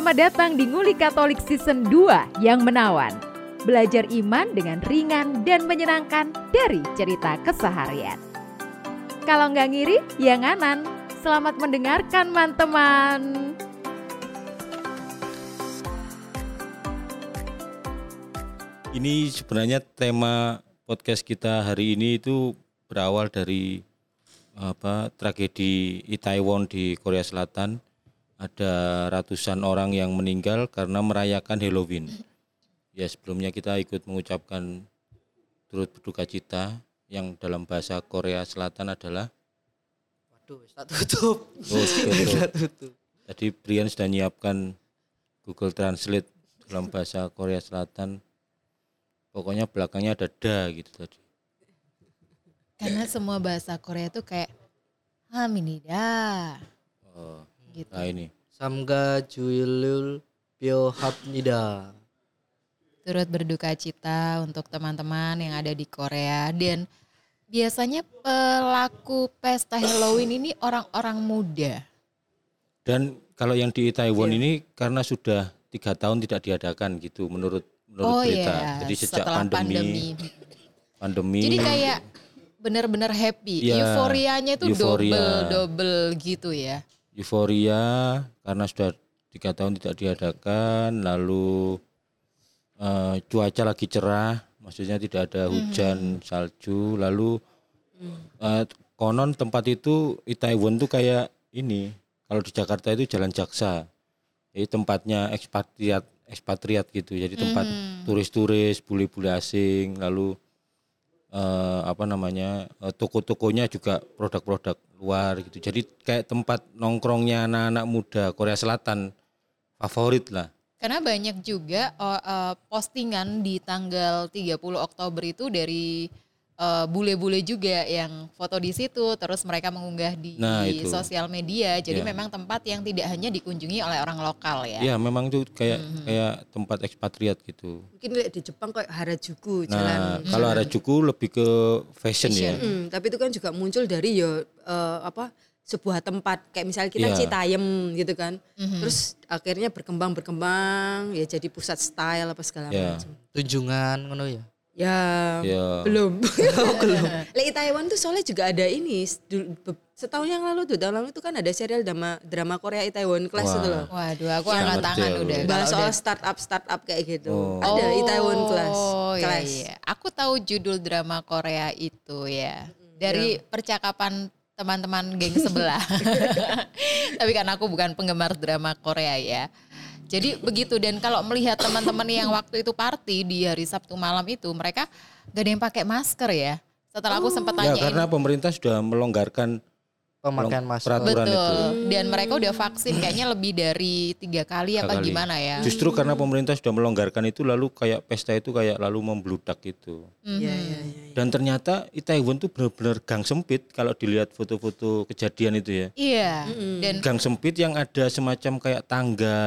Selamat datang di Nguli Katolik Season 2 yang menawan. Belajar iman dengan ringan dan menyenangkan dari cerita keseharian. Kalau nggak ngiri, ya nganan. Selamat mendengarkan, teman-teman. Ini sebenarnya tema podcast kita hari ini itu berawal dari apa tragedi Itaewon di Korea Selatan. Ada ratusan orang yang meninggal karena merayakan Halloween. Ya sebelumnya kita ikut mengucapkan turut berduka cita yang dalam bahasa Korea Selatan adalah Waduh, tak tutup. Oh, tutup. Tak tutup. Tadi Brian sudah nyiapkan Google Translate dalam bahasa Korea Selatan. Pokoknya belakangnya ada da gitu tadi. Karena semua bahasa Korea tuh kayak Haminida Oh, gitu. nah ini. Samga juilul biohabnida. Turut berduka cita untuk teman-teman yang ada di Korea dan biasanya pelaku pesta Halloween ini orang-orang muda. Dan kalau yang di Taiwan Iya. ini karena sudah tiga tahun tidak diadakan gitu menurut menurut oh berita. iya, Jadi sejak setelah pandemi, pandemi, Jadi kayak benar-benar happy. Iya, Euforianya itu euforia. double double gitu ya. Euforia karena sudah tiga tahun tidak diadakan, lalu eh, cuaca lagi cerah, maksudnya tidak ada Mhm. hujan, salju, lalu eh, konon tempat itu Itaewon tuh kayak ini, kalau di Jakarta itu Jalan Jaksa, jadi tempatnya ekspatriat ekspatriat gitu, jadi tempat Mhm. turis-turis, bule-bule asing, lalu eh, apa namanya eh, toko-tokonya juga produk-produk luar gitu. Jadi kayak tempat nongkrongnya anak-anak muda Korea Selatan favorit lah. Karena banyak juga oh, eh, postingan di tanggal 30 Oktober itu dari eh, bule-bule juga yang foto di situ, terus mereka mengunggah di, Nah, di itu. sosial media. Jadi Ya. memang tempat yang tidak hanya dikunjungi oleh orang lokal ya. Iya, memang tuh kayak Mhm. kayak tempat ekspatriat gitu. Mungkin lihat di Jepang kayak Harajuku Nah, jalan. kalau Harajuku lebih ke fashion, ya. Hmm, tapi itu kan juga muncul dari ya eh, apa sebuah tempat kayak misalnya kita Iya. Citayam gitu kan. Mhm. Terus akhirnya berkembang berkembang ya jadi pusat style apa segala Iya. macam. Tunjungan ngono ya. Ya, Ya. belum. belum. Lek Taiwan tuh soalnya juga ada ini setahun yang lalu tuh tahun lalu itu kan ada serial drama drama Korea Itaewon Class Wah. itu loh. Waduh, aku Yang angkat tangan udah. Bahas kalau soal udah- startup startup kayak gitu. Oh. Ada Itaewon Class. Oh iya, Class. iya. Aku tahu judul drama Korea itu ya. Dari percakapan teman-teman geng sebelah. Tapi karena aku bukan penggemar drama Korea ya. Jadi begitu dan kalau melihat teman-teman yang waktu itu party di hari Sabtu malam itu mereka gak ada yang pakai masker ya. Setelah aku sempat Ya, tanyain karena pemerintah sudah melonggarkan Pemakaian masker. peraturan itu. betul dan mereka udah vaksin kayaknya lebih dari tiga kali Tiga apa kali. gimana ya. Justru karena pemerintah sudah melonggarkan itu lalu kayak pesta itu kayak lalu membludak gitu. Iya, iya, iya. Dan ternyata Itaewon tuh benar-benar gang sempit kalau dilihat foto-foto kejadian itu ya. Iya. Dan Gang sempit yang ada semacam kayak tangga,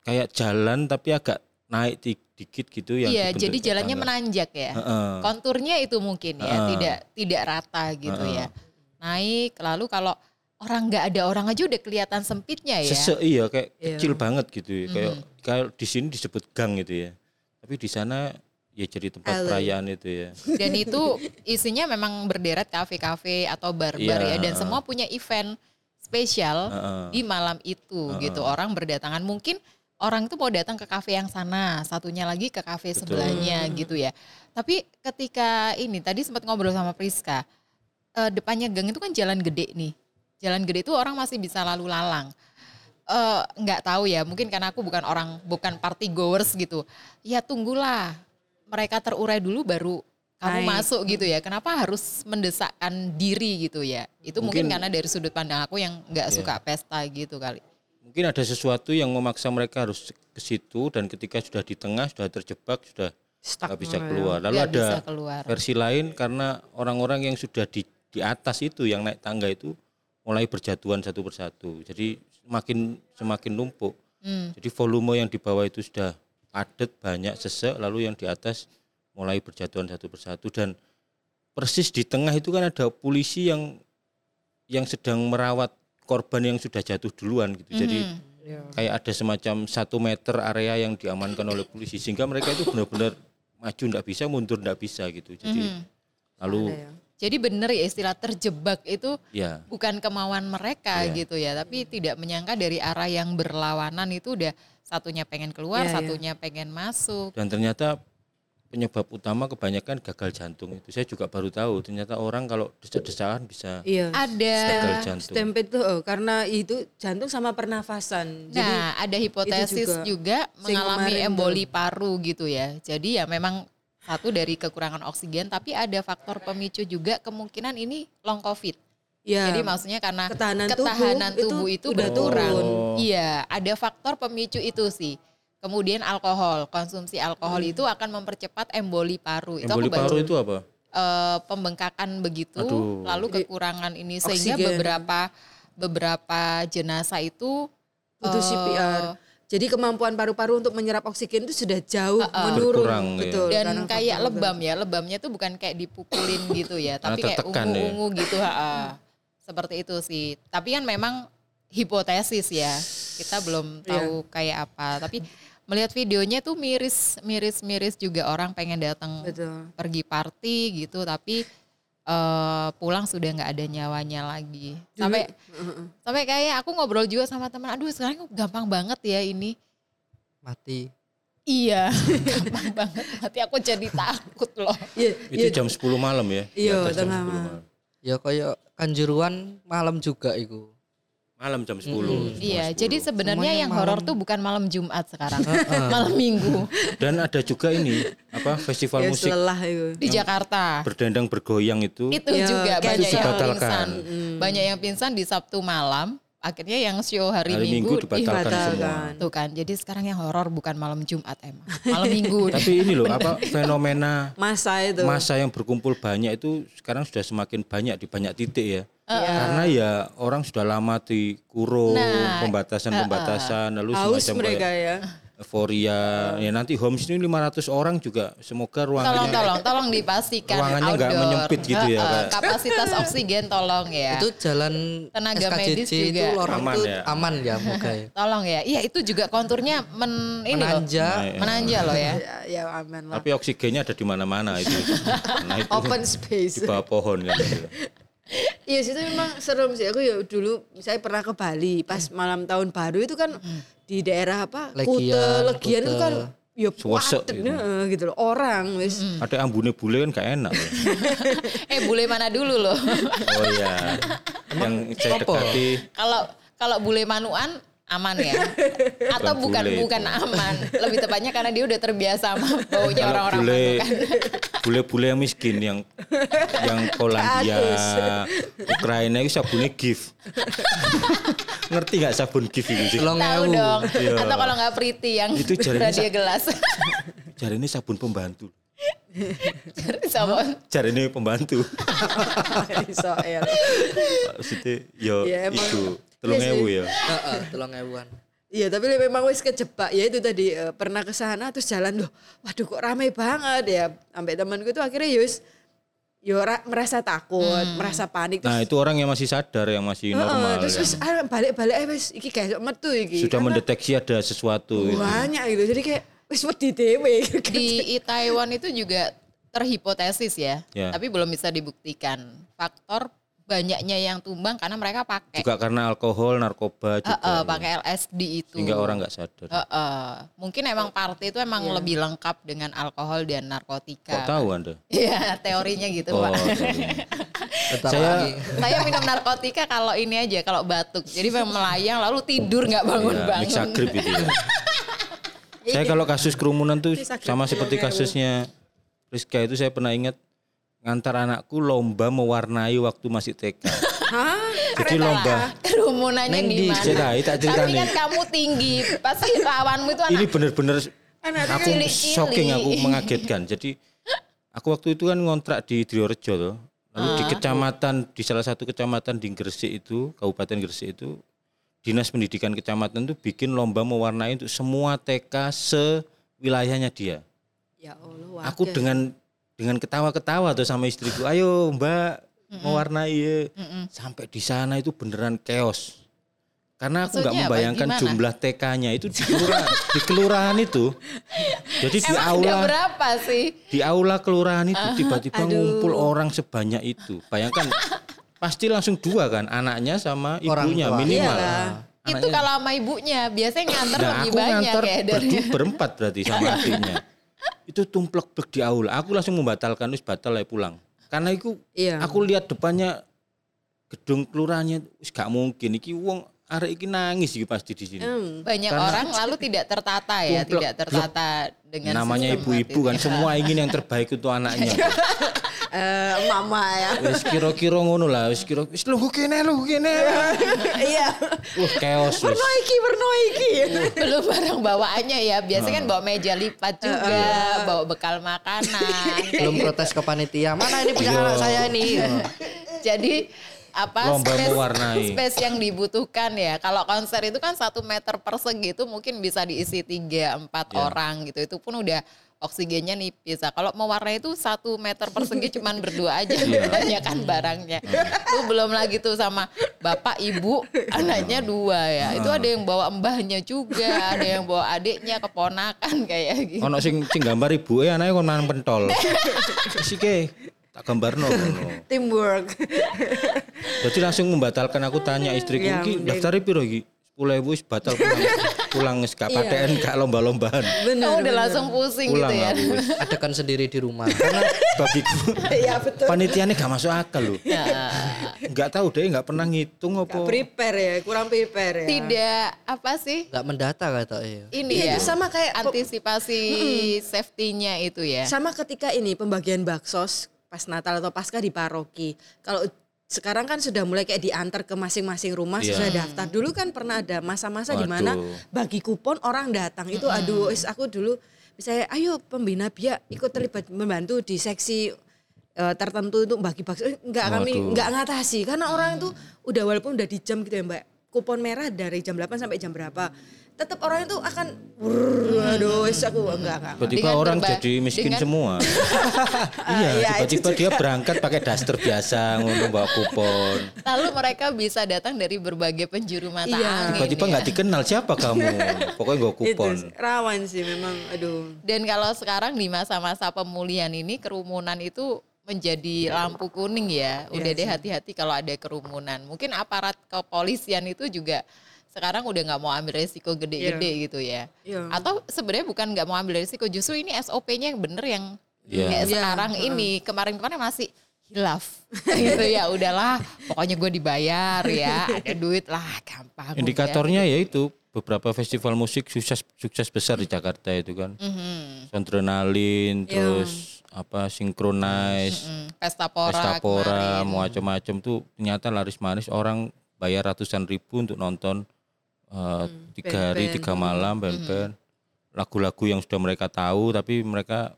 kayak jalan tapi agak naik di- dikit gitu yang iya, jadi jalannya tangga. menanjak ya. Heeh. konturnya itu mungkin ya Heeh. tidak tidak rata gitu Heeh. ya naik lalu kalau orang nggak ada orang aja udah kelihatan sempitnya ya Sesek iya kayak Iya. kecil banget gitu ya. Kayak kalau di sini disebut gang gitu ya. Tapi di sana ya jadi tempat Alley. perayaan itu ya. dan itu isinya memang berderet kafe-kafe atau bar-bar Iya, ya dan semua punya event spesial Heeh. di malam itu Heeh. gitu orang berdatangan mungkin orang itu mau datang ke kafe yang sana satunya lagi ke kafe sebelahnya gitu ya tapi ketika ini tadi sempat ngobrol sama Priska eh, depannya gang itu kan jalan gede nih jalan gede itu orang masih bisa lalu lalang Eh, nggak tahu ya mungkin karena aku bukan orang bukan party goers gitu ya tunggulah mereka terurai dulu baru kamu Naik. masuk gitu ya kenapa harus mendesakkan diri gitu ya itu mungkin, Mungkin- karena dari sudut pandang aku yang nggak Iya. suka pesta gitu kali Mungkin ada sesuatu yang memaksa mereka harus ke situ dan ketika sudah di tengah sudah terjebak sudah Stuck nggak bisa ya. keluar. Lalu nggak ada keluar versi lain karena orang-orang yang sudah di di atas itu yang naik tangga itu mulai berjatuhan satu persatu. Jadi semakin semakin numpuk. Hmm. Jadi volume yang di bawah itu sudah padat banyak sesek lalu yang di atas mulai berjatuhan satu persatu dan persis di tengah itu kan ada polisi yang yang sedang merawat korban yang sudah jatuh duluan gitu. Jadi Mhm. Iya. kayak ada semacam satu meter area yang diamankan oleh polisi sehingga mereka itu benar-benar maju ndak bisa mundur ndak bisa gitu jadi Mhm. lalu Ada ya. Jadi bener ya istilah terjebak itu ya bukan kemauan mereka Iya. gitu ya, tapi tidak menyangka dari arah yang berlawanan itu udah satunya pengen keluar, Iya, iya. satunya pengen masuk. dan ternyata penyebab utama kebanyakan gagal jantung itu saya juga baru tahu ternyata orang kalau desak-desakan bisa Iya. Ada gagal jantung Stampede tuh oh, karena itu jantung sama pernafasan. Jadi Nah, ada hipotesis juga. juga, mengalami emboli paru gitu ya. Jadi ya memang satu dari kekurangan oksigen, tapi ada faktor pemicu juga kemungkinan ini long covid. ya Jadi maksudnya karena ketahanan ketahanan tubuh tubuh, itu itu, udah berkurang. turun. Iya, ada faktor pemicu itu sih. Kemudian alkohol, konsumsi alkohol itu akan mempercepat emboli paru. Itu emboli aku baca paru itu apa eh, pembengkakan begitu, Aduh. lalu kekurangan ini sehingga oksigen. beberapa beberapa jenazah itu butuh eh, CPR. Jadi kemampuan paru-paru untuk menyerap oksigen itu sudah jauh menurun, Berkurang, ya. betul. dan karena kayak lebam ya lebamnya tuh bukan kayak dipukulin gitu ya tapi kayak tertekan ya. ungu-ungu gitu ha, seperti itu sih tapi kan memang hipotesis ya kita belum Iya. tahu kayak apa tapi melihat videonya tuh miris miris miris juga orang pengen datang pergi party gitu tapi eh, pulang sudah nggak ada nyawanya lagi sampai sampai kayak aku ngobrol juga sama teman aduh sekarang gampang banget ya ini Mati. Iya, gampang banget. Hati aku jadi takut loh. Iya, itu jam 10 malam ya Iya, tengah 10 malam. Ya kayak kanjuruan malam juga iku. Malam jam 10 Mm. Iya, Jam jadi 10. sebenarnya Semuanya yang horor tuh bukan malam Jumat sekarang, malam Minggu dan ada juga ini apa festival ya musik lelah itu. di Jakarta. berdendang bergoyang itu Itu Ya, juga banyak itu yang pingsan. Banyak yang pingsan di Sabtu malam. Akhirnya yang show hari, hari minggu Minggu, dibatalkan semua dibatalkan. Tuh kan, jadi sekarang yang horor bukan malam Jumat emang, malam Minggu. tapi ini loh apa fenomena Masa itu. masa yang berkumpul banyak itu sekarang sudah semakin banyak di banyak titik ya. Iya. Karena ya orang sudah lama dikurung, Nah, pembatasan-pembatasan lalu Haus semacam mereka kayak ya. euforia. Ya nanti homes ini 500 orang juga semoga Tolong, ruangannya tolong, tolong dipastikan Ruangannya nggak menyempit gitu ya, Kak. Kapasitas oksigen tolong ya. Itu jalan Tenaga SKCC medis itu juga. orang Aman tuh ya? aman ya moga ya. Tolong ya. Iya itu juga konturnya men ini loh. Menanja. Menanja loh ya. Ya, ya aman lah. tapi oksigennya ada di mana-mana itu. Nah itu Open di space. bawah pohon kan. Iya situ memang serem sih. Aku ya dulu saya pernah ke Bali pas malam tahun baru itu kan di daerah apa? Legian, Kute, Legian itu Kute. kan ya padet, gitu. gitu loh. Orang wis. Ada ambune bule kan gak enak. ya. Eh bule mana dulu loh. Oh iya. Yang saya dekati Kalau kalau bule manuan aman ya. Atau Bukan bukan bule bukan aman. Lebih tepatnya karena dia udah terbiasa sama baunya orang-orang bule kan. bule-bule yang miskin yang yang Polandia, Ukraina itu sabunnya gift. Ngerti nggak sabun gift itu sih? Tahu dong. Iya. Atau kalau nggak pretty yang Itu jarinya dia gelas. Jari ini sabun pembantu. Sama Jari ini pembantu. Soel. Maksudnya yo Ya, emang. itu telung Iya sih. ewu ya. Heeh, telung ewuan. Iya tapi memang wis kejebak ya itu tadi eh, pernah ke sana terus jalan loh waduh kok ramai banget ya sampai temanku itu akhirnya yus yo ra- merasa takut merasa panik Nah terus itu orang yang masih sadar yang masih Heeh, normal. terus yang wis ah, balik-balik eh wis iki kayak metu iki sudah Karena mendeteksi ada sesuatu. gitu. banyak gitu jadi kayak wis wedi dhewe di Taiwan itu juga terhipotesis ya, Ya. tapi belum bisa dibuktikan. Faktor banyaknya yang tumbang karena mereka pakai Juga karena alkohol, narkoba juga. Heeh, pakai LSD itu. Sehingga orang nggak sadar. Heeh. Mungkin emang party itu emang lebih lengkap dengan alkohol dan Kok narkotika. tahu anda? Iya, teorinya gitu, Oh, Pak. Saya- lagi. Saya minum narkotika kalau ini aja, kalau batuk. Jadi memang melayang lalu tidur nggak Ya, bangun-bangun. mixagrip itu ya. Saya kalau kasus kerumunan tuh sama seperti kasusnya Rizka itu saya pernah ingat ngantar anakku lomba mewarnai waktu masih TK. Hah? Jadi lomba Kerumunannya di mana? cerai, tak Tapi kan kamu tinggi, pasti lawanmu itu ini anak bener-bener aku cilik-cilik. shocking, aku mengagetkan. Jadi aku waktu itu kan ngontrak di Driorejo loh. Lalu di kecamatan di salah satu kecamatan di Gresik itu, Kabupaten Gresik itu Dinas Pendidikan Kecamatan itu bikin lomba mewarnai untuk semua TK sewilayahnya dia. ya Allah Aku dengan dengan ketawa-ketawa tuh sama istriku, ayo Mbak mewarnai ya. Sampai di sana itu beneran chaos. Karena aku nggak apa? membayangkan Gimana? jumlah TK-nya itu di kelurahan, di kelurahan itu. Jadi di Emang ada aula berapa sih? di aula kelurahan itu tiba-tiba ngumpul orang sebanyak itu. Bayangkan pasti langsung dua kan, anaknya sama Orang ibunya tua. minimal. Iyalah. Itu kalau sama ibunya biasanya nganter Nah, lebih aku banyak ya dari berdu- berempat berarti sama adiknya. Itu tumplek-plek di aula. Aku langsung membatalkan wis batal ya pulang. Karena itu Iya. aku lihat depannya gedung kelurahannya wis gak mungkin iki wong arek iki nangis iki pasti di sini. Hmm. banyak Karena- orang lalu tidak tertata ya, Tumplek, tidak tertata dengan Namanya ibu-ibu kan semua ingin yang terbaik untuk anaknya. Eh, mama ya. Wis kira-kira ngono lah, wis kira wis lu kene lu kene. Iya. Wah, chaos wis. Perno iki, perno iki. belum barang bawaannya ya biasanya kan bawa meja lipat juga bawa bekal makanan Belum protes ke panitia. Mana ini punya Iya. anak saya ini? gitu. jadi apa Lomba space, mewarnai. space yang dibutuhkan ya kalau konser itu kan satu meter persegi itu mungkin bisa diisi tiga empat Ya. orang gitu itu pun udah oksigennya nipis Nah, kalau mewarnai itu satu meter persegi cuman berdua aja Iya. kebanyakan barangnya itu belum lagi tuh sama bapak ibu anaknya dua ya itu ada yang bawa mbahnya juga ada yang bawa adiknya keponakan kayak gitu Ono sing sing gambar ibuke anake kon mangan pentol. Wis iki tak gambarno ngono. Teamwork. Jadi langsung membatalkan aku tanya istriku Ya, daftar piro iki? 10.000 wis batal pulang. pulang wis gak PTN gak lomba-lombaan. Bener. kamu udah langsung pusing Pulang gitu ya aku wis. Adakan sendiri di rumah. Karena Bagiku Iya betul. panitianya gak masuk akal loh. Ya. Enggak tahu deh enggak pernah ngitung Gak apa. prepare ya, kurang prepare ya. tidak apa sih nggak mendata kata ya. ini Iya, ya itu sama kayak antisipasi safety-nya itu ya. Sama ketika ini pembagian baksos pas Natal atau Pasca di paroki. Kalau sekarang kan sudah mulai kayak diantar ke masing-masing rumah Iya. sesuai daftar. Dulu kan pernah ada masa-masa di mana bagi kupon orang datang. Itu aduh wis aku dulu misalnya ayo pembina biak ikut terlibat membantu di seksi eh, tertentu untuk bagi bakso Eh, enggak kami enggak ngatasi. Karena orang itu udah walaupun udah di jam gitu ya Mbak kupon merah dari jam 8 sampai jam berapa tetap orang itu akan "Wurr, aduh wis aku enggak enggak Tiba-tiba orang berba- jadi miskin dengan- semua. iya, iya, tiba-tiba dia berangkat pakai daster biasa ngono bawa kupon. Lalu mereka bisa datang dari berbagai penjuru mata Iya. angin. Tiba-tiba ya. nggak dikenal siapa kamu. Pokoknya gue kupon. itu rawan sih memang aduh Dan kalau sekarang di masa-masa pemulihan ini kerumunan itu menjadi lampu kuning ya. Udah Iya deh hati-hati kalau ada kerumunan. Mungkin aparat kepolisian itu juga sekarang udah nggak mau ambil resiko gede-gede gitu ya. Iya. Atau sebenarnya bukan nggak mau ambil resiko, justru ini SOP-nya yang bener yang Iya. kayak Iya, sekarang heeh. ini. Kemarin-kemarin masih hilaf gitu ya udahlah pokoknya gue dibayar ya ada duit lah gampang. Indikatornya ya itu beberapa festival musik sukses sukses besar di Jakarta itu kan. Mhm. Sondrenalin, Iya. terus apa sinkronize, Mm, pesta pora pesta pora, macam-macam tuh ternyata laris manis orang bayar ratusan ribu untuk nonton eh, tiga hari band-band. tiga malam band-band. Lagu-lagu yang sudah mereka tahu tapi mereka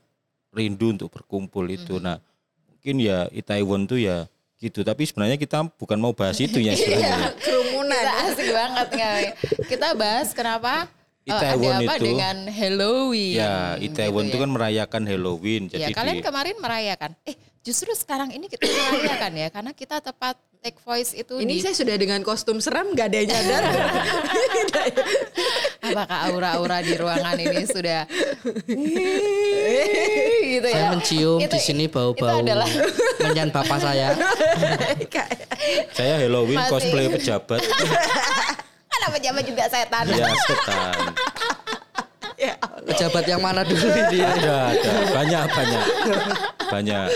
rindu untuk berkumpul itu. Nah mungkin ya Itaewon tuh ya gitu. Tapi sebenarnya kita bukan mau bahas itu ya sebenarnya. kerumunan. Kita asik banget nggak kita bahas kenapa eh, Itaewon ada apa itu- dengan Halloween Ya, Itaewon gitu itu ya. kan merayakan Halloween. ya Jadi kalian di, kemarin merayakan eh justru sekarang ini kita merayakan ya karena kita tepat take voice itu ini di saya sudah dengan kostum seram nggak ada yang nyadar apakah aura-aura di ruangan ini sudah gitu ya Saya mencium Itu- di sini itu bau-bau adalah menyan bapak saya. saya Halloween Masih. cosplay pejabat. Kan apa jabat juga setan ya setan. Pejabat yang mana dulu ini? Ada, ada. Banyak, banyak. Banyak.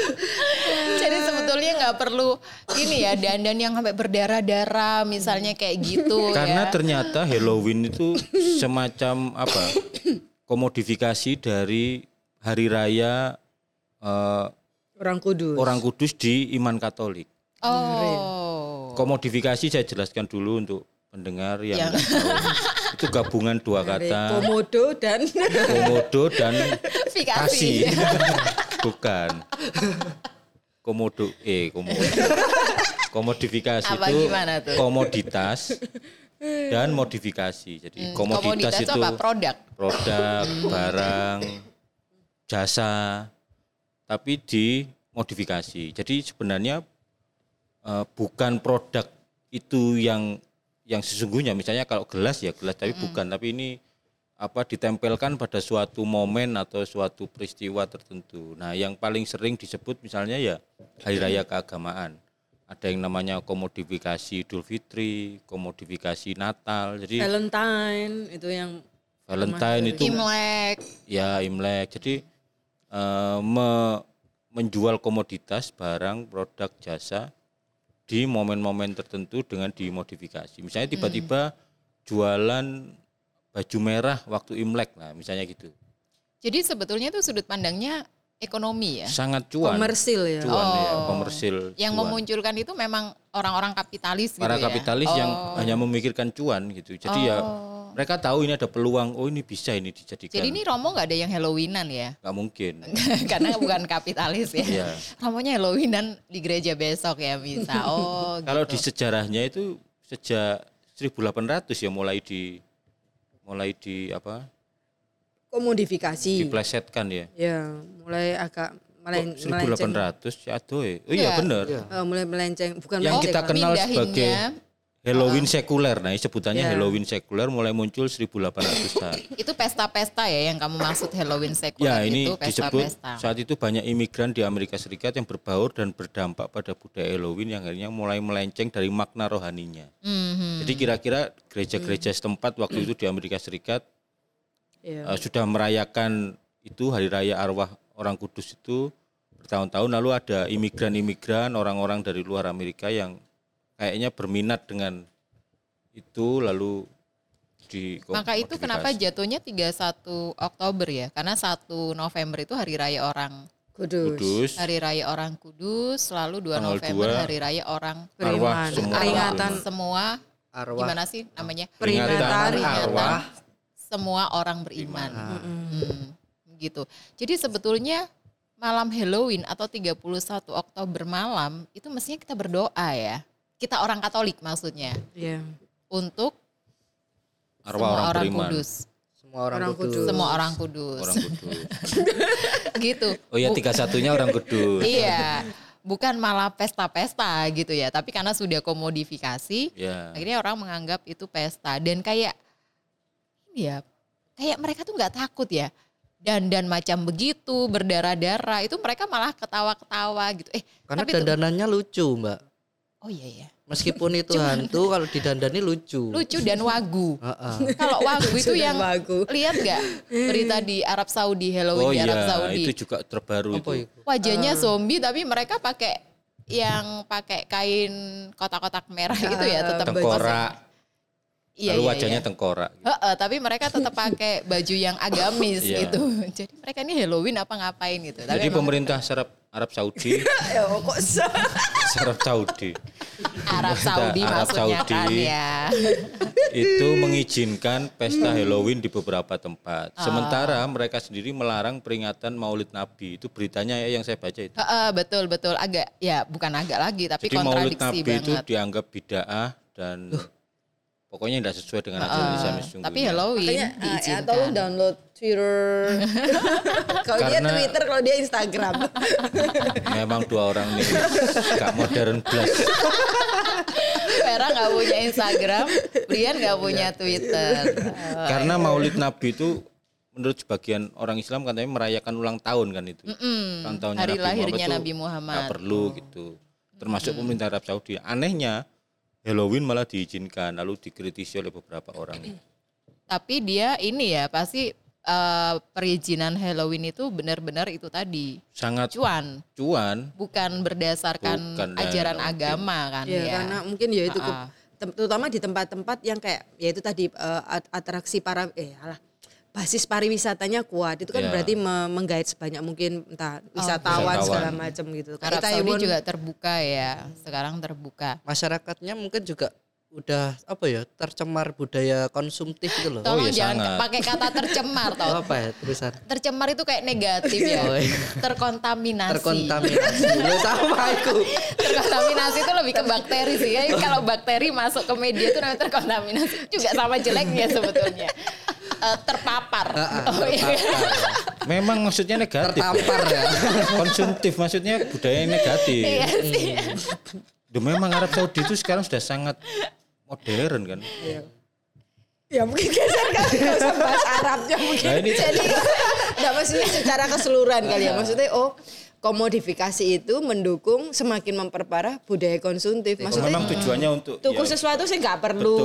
Jadi sebetulnya nggak perlu ini ya dandan yang sampai berdarah-darah misalnya kayak gitu Karena ya. ternyata Halloween itu semacam apa? Komodifikasi dari hari raya eh, orang kudus orang kudus di iman Katolik. Oh. Komodifikasi saya jelaskan dulu untuk pendengar yang Yang- tahu. itu gabungan dua kata komodo dan komodo dan Fikasi. kasih. Bukan. Komodo eh komodo. Komodifikasi Apa itu tuh? komoditas dan modifikasi. Jadi Hmm, komoditas, komoditas itu apa? Produk. produk, barang, jasa, tapi dimodifikasi. Jadi sebenarnya eh, bukan produk itu yang yang sesungguhnya misalnya kalau gelas ya gelas tapi bukan tapi ini apa ditempelkan pada suatu momen atau suatu peristiwa tertentu. Nah, yang paling sering disebut misalnya ya hari raya keagamaan. Ada yang namanya komodifikasi Idul Fitri, komodifikasi Natal. Jadi Valentine itu yang Valentine itu Imlek. ya Imlek. Jadi eh, me- menjual komoditas, barang, produk, jasa di momen-momen tertentu dengan dimodifikasi. Misalnya tiba-tiba jualan baju merah waktu Imlek, nah misalnya gitu. Jadi sebetulnya itu sudut pandangnya ekonomi ya. Sangat cuan. komersil ya. Cuan ya, Oh. komersil. Yang cuan. memunculkan itu memang orang-orang kapitalis gitu para ya. kapitalis yang hanya memikirkan cuan gitu. Jadi ya Oh. Mereka tahu ini ada peluang, oh ini bisa ini dijadikan. Jadi ini Romo nggak ada yang Halloweenan ya? nggak mungkin. Karena bukan kapitalis ya. Iya. Romonya Halloweenan di gereja besok ya bisa. Oh Kalau di gitu. sejarahnya itu sejak 1800 ya mulai di mulai di apa? Komodifikasi. diplesetkan ya. Ya, mulai agak melen- melenceng. 1800 ya aduh ya. Oh iya Iya. benar. Eh, mulai melenceng, bukan Yang melenceng, kita kenal sebagai Halloween sekuler. Nah, sebutannya Ya. Halloween sekuler mulai muncul 1800-an. itu pesta-pesta ya yang kamu maksud Halloween sekuler Ya, ini itu disebut pesta-pesta. saat itu banyak imigran di Amerika Serikat yang berbaur dan berdampak pada budaya Halloween yang akhirnya mulai melenceng dari makna rohaninya. Mhm. Jadi kira-kira gereja-gereja setempat waktu itu di Amerika Serikat Iya. eh, sudah merayakan itu hari raya arwah orang kudus itu bertahun-tahun lalu ada imigran-imigran orang-orang dari luar Amerika yang kayaknya berminat dengan itu lalu di Maka itu kenapa jatuhnya 31 Oktober ya? Karena 1 November itu hari raya orang Kudus. kudus hari raya orang Kudus, lalu 2 Tanggal November dua. hari raya orang arwah Beriman. semua Peringatan. semua Arwah. gimana sih namanya? Peringatan Peringatan arwah. Semua orang beriman. Hmm, gitu. Jadi sebetulnya malam Halloween atau 31 Oktober malam itu mestinya kita berdoa ya. Kita orang Katolik maksudnya Iya. untuk arwah semua orang, orang beriman kudus. Semua orang, Orang kudus. kudus. Semua orang kudus. orang kudus gitu. oh ya tiga satunya orang kudus Iya. Bukan malah pesta-pesta gitu ya, tapi karena sudah komodifikasi, ya akhirnya orang menganggap itu pesta dan kayak ya, kayak mereka tuh nggak takut ya. Dan dan macam begitu berdarah-darah itu mereka malah ketawa-ketawa gitu. Eh, Karena tapi tuh- dandanannya lucu, Mbak. oh iya ya. Meskipun itu hantu, kalau didandani lucu. Lucu dan wagu. Heeh. Kalau wagu itu yang wagu. lihat nggak berita di Arab Saudi Halloween oh di Arab iya Saudi. itu juga terbaru Apa itu itu? wajahnya Ah. zombie tapi mereka pakai yang pakai kain kotak-kotak merah gitu ya tetap tengkorak iya, lalu iya, wajahnya iya. tengkorak Heeh, tapi mereka tetap pakai baju yang agamis Iya. gitu jadi mereka ini Halloween apa ngapain gitu tapi jadi pemerintah Arab Arab Saudi Ya, kok sa- Arab Saudi Arab Saudi Arab maksudnya Saudi. kan ya itu mengizinkan pesta Halloween di beberapa tempat. Ah. Sementara mereka sendiri melarang peringatan Maulid Nabi. Itu beritanya ya yang saya baca itu. Heeh, betul betul agak ya bukan agak lagi tapi Jadi Maulid kontradiksi Nabi itu banget dianggap bid'ah dan pokoknya tidak sesuai dengan ajaran Heeh, Islam sesungguhnya. tapi Halloween Makanya ya, diizinkan tolong download Twitter. kalau dia Twitter, kalau dia Instagram. Memang dua orang ini gak modern plus. Vera nggak punya Instagram, Brian nggak punya Twitter. Oh, Karena Maulid Nabi itu menurut sebagian orang Islam katanya merayakan ulang tahun kan itu. Ulang tahunnya hari lahirnya itu Nabi Muhammad. nggak perlu gitu. Termasuk pemerintah Arab Saudi. Anehnya Halloween malah diizinkan lalu dikritisi oleh beberapa orang. Tapi dia ini ya pasti eh, perizinan Halloween itu benar-benar itu tadi Sangat cuan, cuan bukan berdasarkan Bukan, ya, ajaran mungkin. agama kan ya, ya. karena mungkin ya itu Ah. tem- terutama di tempat-tempat yang kayak ya itu tadi eh, at- atraksi para eh alah basis pariwisatanya kuat itu kan Ya. berarti me- menggait sebanyak mungkin entah wisatawan Wisatawan. segala macam gitu. Arab Saudi Taiwan, juga terbuka ya, sekarang terbuka. Masyarakatnya mungkin juga udah apa ya tercemar budaya konsumtif itu loh. Tolong ya jangan sangat. pakai kata tercemar Oh, tau. apa ya tulisan? Tercemar itu kayak negatif ya. Oh, iya. Terkontaminasi. Terkontaminasi. Loh, sama itu. terkontaminasi itu lebih ke bakteri sih ya. Kalau bakteri masuk ke media itu namanya terkontaminasi. Juga sama jeleknya sebetulnya. Eh, terpapar. Oh, iya. memang maksudnya negatif. ya. Tertampar ya. Konsumtif maksudnya budaya yang negatif. Iya sih. Duh, memang Arab Saudi itu sekarang sudah sangat modern kan. Ya mungkin geser kan nggak usah bahas Arabnya mungkin. Nah, ini Jadi nggak maksudnya secara keseluruhan kali ya. Maksudnya oh komodifikasi itu mendukung semakin memperparah budaya konsumtif. Oh, Maksudnya memang tujuannya untuk tuku ya, sesuatu sih nggak perlu.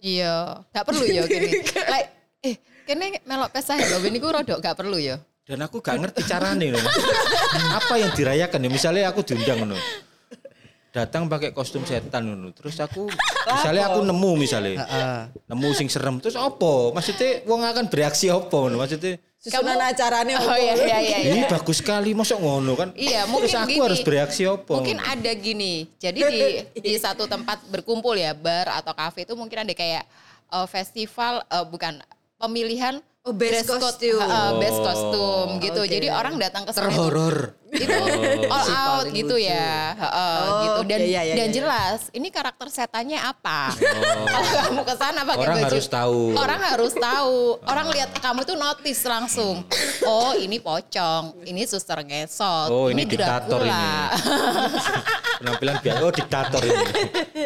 Iya, gak perlu ya gini. Like, eh, kene melok pesah ya, ini gue rodok gak perlu ya. dan aku gak ngerti caranya loh. Apa yang dirayakan ya? Misalnya aku diundang loh. Datang pakai kostum setan loh. Terus aku misalnya aku nemu misalnya. Heeh. Nemu sing serem. Terus apa? Maksudnya wong akan bereaksi apa ngono? Maksudnya Susunan Kamu- acaranya Oh iya iya iya. iya. ini bagus sekali masuk ngono kan? Iya, mungkin Terus aku gini. harus bereaksi apa? Mungkin ada gini. Jadi di di satu tempat berkumpul ya, bar atau kafe itu mungkin ada kayak eh, festival eh, bukan pemilihan Oh, best dress code, costume. eh, best Oh. kostum gitu. Oke. Jadi orang datang ke sana itu Terhoror. itu all out gitu lucu. ya Heeh, Oh, gitu dan oke, iya, iya, dan iya. jelas ini karakter setannya apa kalau kamu ke sana pakai Orang baju harus tahu. orang harus tahu orang lihat kamu tuh notice langsung oh ini pocong ini suster ngesot Oh, ini diktator Dracula. Penampilan biasa. Oh diktator ini.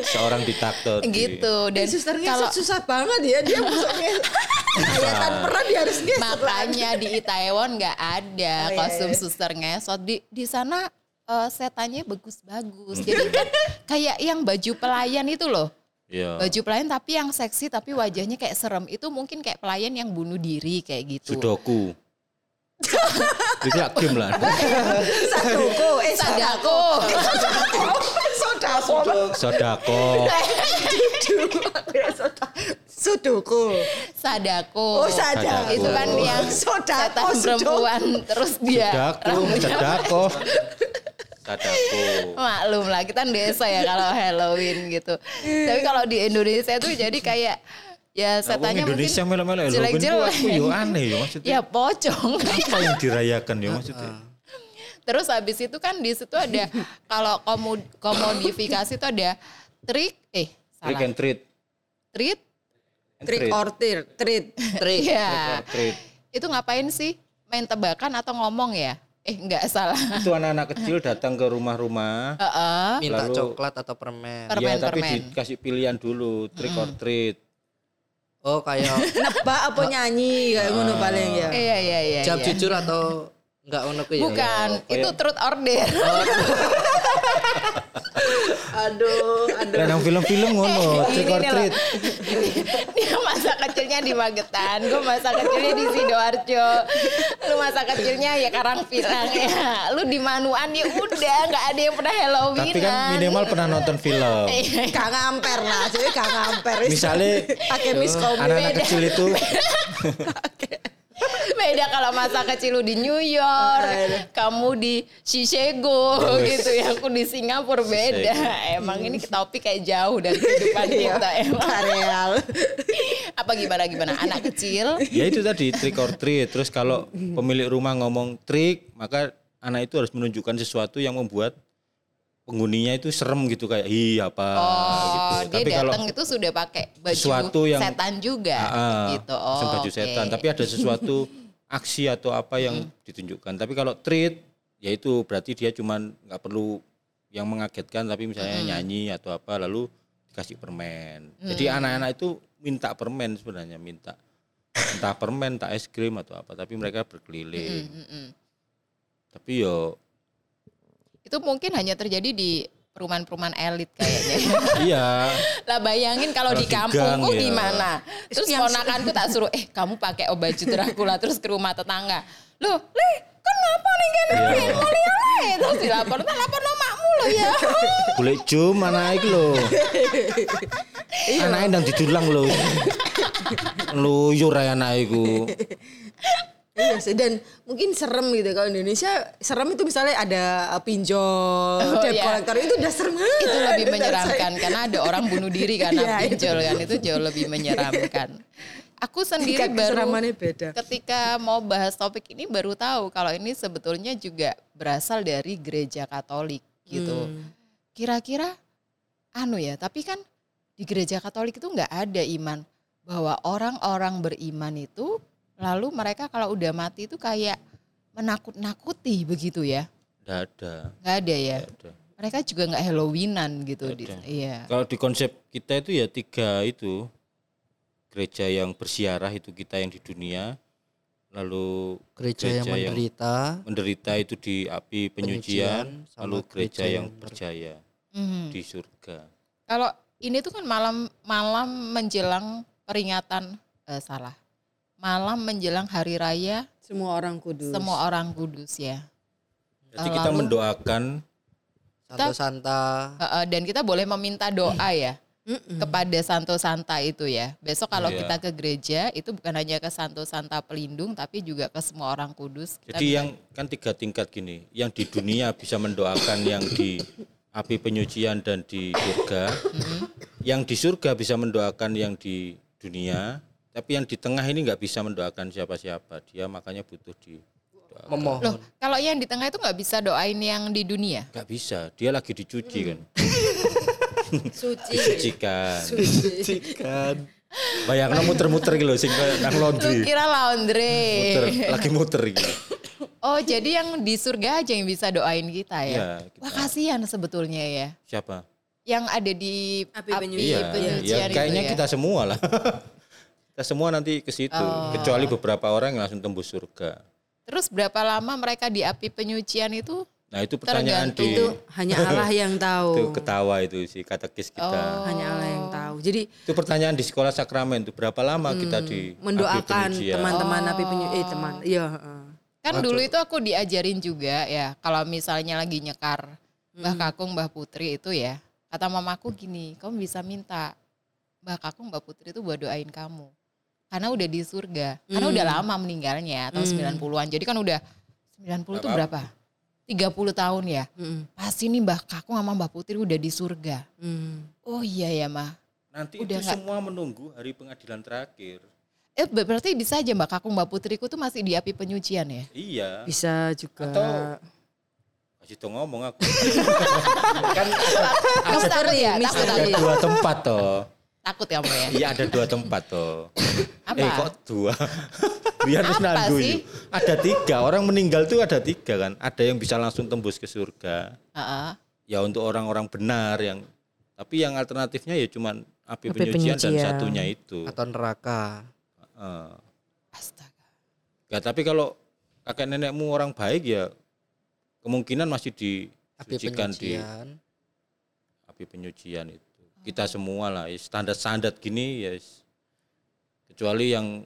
Seorang diktator. gitu dan Dan susternya kalau susah banget ya dia masuknya ayatan peran dia harus geser. makanya di Itaewon nggak ada Oh, iya, kostum iya. suster ngesot di di sana eh, setannya bagus-bagus jadi kan kayak yang baju pelayan itu loh Iya. baju pelayan tapi yang seksi tapi wajahnya kayak serem itu mungkin kayak pelayan yang bunuh diri kayak gitu Sudoku. Itu lah game lah. Sadoko, eh sadako Sodako. Sodako. Sodoko. Sadako Oh, sadako. itu kan yang Sodako, setan perempuan terus dia rambutnya Sodako. Sadako. maklum lah kita desa ya kalau Halloween gitu tapi kalau di Indonesia tuh jadi kayak ya Nah, setannya Indonesia mungkin melo-melo tuh jelek-jelek. aku yo aneh yo maksudnya. ya pocong Apa yang dirayakan ya maksudnya? terus habis itu kan di situ ada kalau komo- komodifikasi itu ada trik eh Trick salah and treat. treat Trick treat. or treat. Treat. Iya. Trick or treat. Itu ngapain sih? Main tebakan atau ngomong ya? Eh enggak salah. Itu anak-anak kecil datang ke rumah-rumah. Heeh. Minta Lalu- coklat atau permen. Per- Permen, ya, tapi permen. dikasih pilihan dulu, trick or treat. Oh kayak Nebak apa nyanyi kayak ngono paling ya. Iya iya iya. jawab iya. jujur atau enggak ono ku ya? Bukan, itu truth order. Aduh, aduh. Nang film-film ngono, trick or treat. Dia masa kecilnya di Magetan, gue masa kecilnya di Sidoarjo. Lu masa kecilnya ya Karangpilang ya. Lu di Manuan ya udah nggak ada yang pernah Halloween. Tapi kan minimal pernah nonton film. Gak ngamper lah, jadi gak ngamper. Misalnya pakai miskom anak-anak kecil itu Beda kalau masa kecil lu di New York, kamu di Chicago gitu ya, aku di Singapura beda. Emang ini topik kayak jauh dari kehidupan kita emang. Kareal. Apa gimana gimana anak kecil ya itu tadi trick or treat. Terus kalau pemilik rumah ngomong trick, maka anak itu harus menunjukkan sesuatu yang membuat penghuninya itu serem gitu kayak hi apa Oh, gitu. dia Tapi kalau datang itu sudah pakai baju sesuatu yang setan juga ah, gitu. Oh, baju setan, tapi ada sesuatu aksi atau apa yang ditunjukkan. Tapi kalau treat ya itu berarti dia cuman nggak perlu yang mengagetkan tapi misalnya nyanyi atau apa lalu dikasih permen. Jadi anak-anak itu minta permen sebenarnya minta entah permen, entah es krim atau apa, tapi mereka berkeliling. Mm-mm. Tapi yo Itu mungkin hanya terjadi di perumahan-perumahan elit kayaknya. iya, lah bayangin kalau di kampungku ya. gimana? Terus ponakanku tak suruh, eh kamu pakai oh, baju Dracula terus ke rumah tetangga. Loh, leh kan ngapa nih kan mau lihat leh terus dilapor, tak lapor makmu loh ya. boleh jum anak iki lho. Anaknya ndang didulang lho. Luyur ae anak iku. Iya sih dan mungkin serem gitu kalau Indonesia serem itu misalnya ada uh, pinjol, Oh, debt iya. collector itu udah serem banget. itu lebih menyeramkan karena ada orang bunuh diri karena Iya, itu. pinjol kan itu jauh lebih menyeramkan. Aku sendiri Tingkat baru beda. ketika mau bahas topik ini baru tahu kalau ini sebetulnya juga berasal dari gereja Katolik gitu. Hmm. Kira-kira anu ya, tapi kan di gereja Katolik itu nggak ada iman bahwa orang-orang beriman itu lalu mereka kalau udah mati itu kayak menakut-nakuti begitu ya. Nggak ada. Nggak ada ya. nggak ada. mereka juga nggak Halloweenan gitu. di- Ada. iya. Kalau di konsep kita itu ya tiga itu gereja yang bersiarah itu kita yang di dunia, lalu Gereja, yang menderita, menderita itu di api penyucian, Penyucian, lalu gereja, gereja yang yang ber- percaya Mhm. di surga. Kalau ini tuh kan malam malam menjelang peringatan eh, salah. Malam menjelang hari raya Semua orang kudus. semua orang kudus ya. Jadi kita Lalu- mendoakan Santo Santa, dan kita boleh meminta doa ya Mm-mm. kepada Santo Santa itu ya. Besok kalau Iya. kita ke gereja itu bukan hanya ke Santo Santa pelindung tapi juga ke semua orang kudus. Kita Jadi bisa- yang kan tiga tingkat gini, yang di dunia bisa mendoakan yang di api penyucian dan di surga, yang di surga bisa mendoakan yang di dunia, tapi yang di tengah ini nggak bisa mendoakan siapa-siapa. Dia makanya butuh di memohon. Loh, kalau yang di tengah itu nggak bisa doain yang di dunia? nggak bisa. Dia lagi dicuci kan, Suci. disucikan. Suci. kan. Bayangno muter-muter gitu sing kayak nang Lu laundry. kira laundry. Muter, lagi muter gitu. Oh, jadi yang di surga aja yang bisa doain kita ya? Iya, kita- Wah, kasihan sebetulnya ya. Siapa? Yang ada di Api api, penyucian. Iya, penyucian ya, itu kayaknya ya. kita semua lah. kita semua nanti ke situ, Oh. kecuali beberapa orang yang langsung tembus surga. Terus berapa lama mereka di api penyucian itu? Nah itu pertanyaan Tergantung. di Itu hanya Allah yang tahu. itu ketawa itu si katekis kita. Oh. Hanya Allah yang tahu. Jadi Itu pertanyaan di sekolah sakramen itu berapa lama kita di mendoakan teman-teman api penyu eh teman. Iya, heeh. Kan dulu itu aku diajarin juga ya, kalau misalnya lagi nyekar Mbah Kakung, Mbah Putri itu ya, kata mamaku gini, kamu bisa minta Mbah Kakung, Mbah Putri itu buat doain kamu. Karena udah di surga. Karena udah lama meninggalnya, tahun 90-an. Jadi kan udah 90 itu berapa? 30 tahun ya. Mm-mm. Pasti nih Mbah Kakung sama Mbah Putri udah di surga. Mm. Oh iya ya mah. Nanti Udah itu nggak- semua menunggu hari pengadilan terakhir. Eh ber- berarti bisa aja Mbak Kakung, Mbak Putriku tuh masih di api penyucian ya? Iya. Bisa juga. Atau- Kasih tau ngomong aku. kan takut ya? Takut, ada dua tempat toh. Takut kamu ya? Iya ada dua tempat toh. Apa? Eh kok dua? Biar terus Apa nanggu sih? yuk. Ada tiga orang meninggal tuh ada tiga kan. Ada yang bisa langsung tembus ke surga. Heeh. Ya untuk orang-orang benar yang tapi yang alternatifnya ya cuman api, Api penyucian, dan penyucian. satunya itu. Atau neraka. Heeh. Astaga. Ya tapi kalau kakek nenekmu orang baik ya kemungkinan masih Api disucikan di penyucian. api penyucian itu. Kita semua lah standar-standar gini ya s- kecuali yang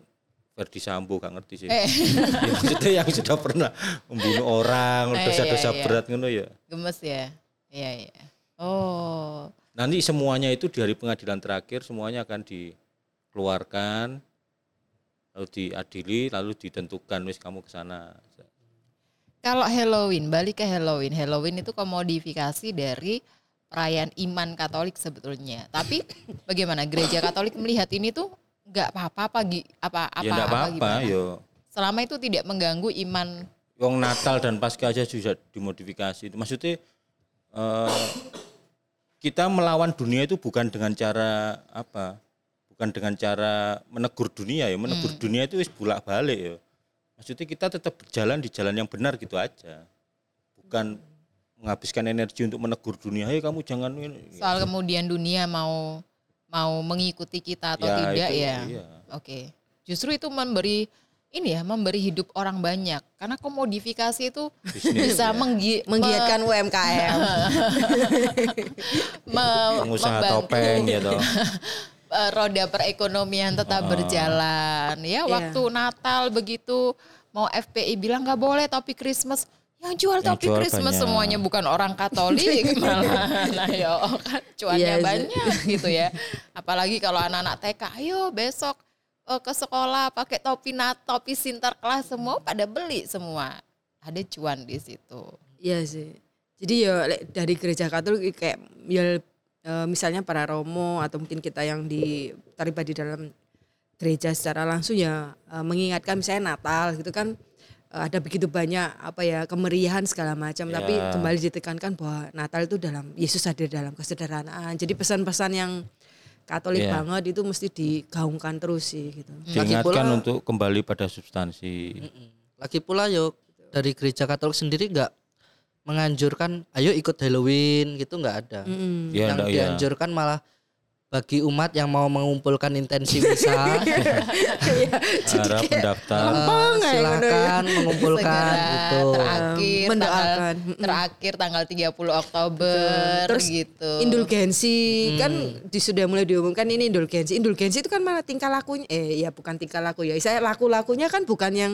Verdi Sambo gak ngerti sih. Eh, Ya, maksudnya yang sudah pernah membunuh orang, Eh, dosa-dosa iya, iya. berat ngono ya. gemes ya? Iya, iya. Oh, Nanti semuanya itu di hari pengadilan terakhir semuanya akan dikeluarkan lalu diadili lalu ditentukan wis kamu ke sana. kalau Halloween, balik ke Halloween. Halloween itu komodifikasi dari perayaan iman Katolik sebetulnya. Tapi bagaimana gereja Katolik melihat ini tuh nggak apa-apa apa apa apa ya enggak apa apa-apa gimana? yo. Selama itu tidak mengganggu iman Wong Natal dan Paskah aja sudah dimodifikasi. Maksudnya eh, kita melawan dunia itu bukan dengan cara apa? Bukan dengan cara menegur dunia ya. Menegur dunia itu wis bolak-balik ya. Maksudnya kita tetap berjalan di jalan yang benar gitu aja. Bukan menghabiskan energi untuk menegur dunia. Hei kamu jangan ini. soal kemudian dunia mau mau mengikuti kita atau Ya, tidak itu, ya. iya. Oke. Justru itu memberi ini ya, memberi hidup orang banyak. Karena komodifikasi itu Bisnis, bisa ya. menggi- menggiatkan UMKM. me- pengusaha membantu, topeng ya toh. eh, roda perekonomian tetap Ah. berjalan. Ya, Iya. waktu Natal begitu mau FPI bilang nggak boleh topi Christmas. Yang jual Yang topi jual Christmas banyak. semuanya bukan orang Katolik malah. Nah, ya kan cuannya Iya sih. banyak gitu ya. Apalagi kalau anak-anak TK, ayo besok eh, ke sekolah pakai topi nat, topi Sinterklas semua pada beli semua. Ada cuan di situ. Iya sih. Jadi ya dari gereja Katolik kayak ya eh, misalnya para romo atau mungkin kita yang di terlibat di dalam gereja secara langsung ya eh, mengingatkan misalnya Natal gitu kan ada begitu banyak apa ya kemeriahan segala macam tapi Ya. kembali ditekankan bahwa Natal itu dalam Yesus hadir dalam kesederhanaan. Jadi pesan-pesan yang Katolik Ya. banget itu mesti digaungkan terus sih gitu. Diingatkan pula- untuk kembali pada substansi. Lagi pula yo dari gereja Katolik sendiri nggak menganjurkan ayo ikut Halloween gitu nggak ada. Mm-mm. Ya, yang enggak, ya. dianjurkan malah bagi umat yang mau mengumpulkan intensi mendaftar. eh, Gampang ya, silakan mengumpulkan gitu. terakhir Mendoakan. tanggal terakhir tanggal 30 Oktober Terus gitu. Indulgensi kan di, sudah mulai diumumkan ini indulgensi. Indulgensi itu kan malah tingkah lakunya eh ya bukan tingkah laku ya. Saya laku-lakunya kan bukan yang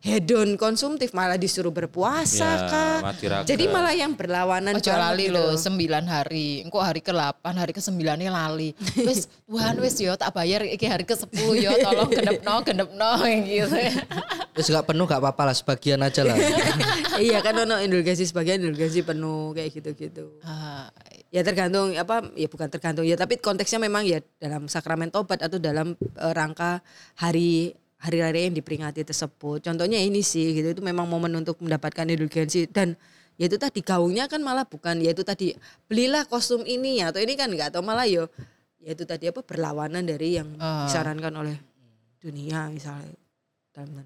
hedon konsumtif malah disuruh berpuasa Ya, kah. Jadi malah yang berlawanan Ojo lali gitu loh, 9 hari. Engko hari ke-8, hari ke-9 nya lali. Wis Tuhan wis yo tak bayar iki hari ke-10 yo tolong genepno genepno gitu. Terus nggak penuh nggak apa-apa lah sebagian aja lah. iya kan ono indulgensi sebagian indulgensi penuh kayak gitu-gitu. Ah, Ya tergantung apa ya bukan tergantung ya tapi konteksnya memang ya dalam sakramen tobat atau dalam eh, rangka hari hari-hari yang diperingati tersebut. Contohnya ini sih gitu itu memang momen untuk mendapatkan indulgensi dan ya itu tadi gaungnya kan malah bukan ya itu tadi belilah kostum ini ya atau ini kan enggak atau malah yo ya itu tadi apa berlawanan dari yang Ah. disarankan oleh dunia misalnya dalam.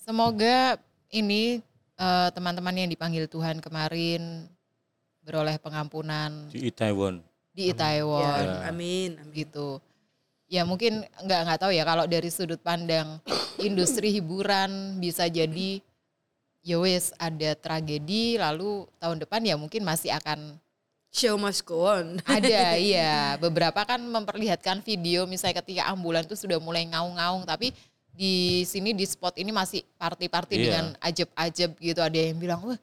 Semoga ini eh, teman-teman yang dipanggil Tuhan kemarin beroleh pengampunan Di Itaewon. di Itaewon Ya, amin, amin. gitu. Ya mungkin nggak nggak tahu ya kalau dari sudut pandang industri hiburan bisa jadi ya wes ada tragedi lalu tahun depan ya mungkin masih akan Show must go on. ada iya beberapa kan memperlihatkan video misalnya ketika ambulan tuh sudah mulai ngaung-ngaung tapi di sini di spot ini masih party-party Iya. dengan ajeb-ajeb gitu ada yang bilang wah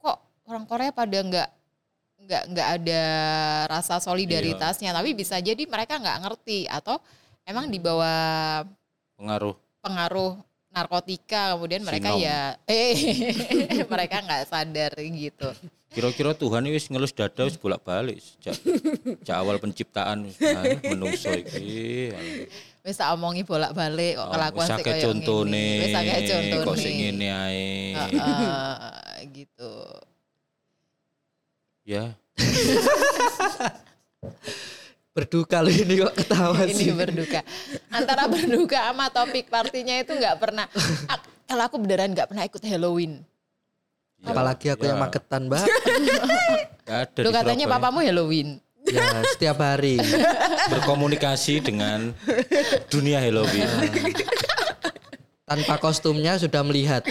kok orang Korea pada nggak nggak nggak ada rasa solidaritasnya tapi bisa jadi mereka nggak ngerti atau emang di bawah Pengaruh. pengaruh narkotika kemudian mereka Sinom. ya eh mereka nggak sadar gitu Kira-kira Tuhan ini wis ngelus dada wis bolak-balik sejak, sejak awal penciptaan nah, menungso iki. wis tak omongi bolak-balik kok Oh, kelakuan kayak contone. ngene. Wis akeh contone. Kok sing ngene ae. Heeh, gitu. Ya. Berduka loh ini kok ketawa Ini sih. berduka. Antara berduka sama topik partinya itu nggak pernah. Ah, Kalau aku beneran nggak pernah ikut Halloween. Ya, Apalagi aku yang ya. magetan, Mbak. Nggak ada Lu katanya Surabaya. papamu Halloween. ya, setiap hari. berkomunikasi dengan dunia Halloween. Tanpa kostumnya sudah melihat.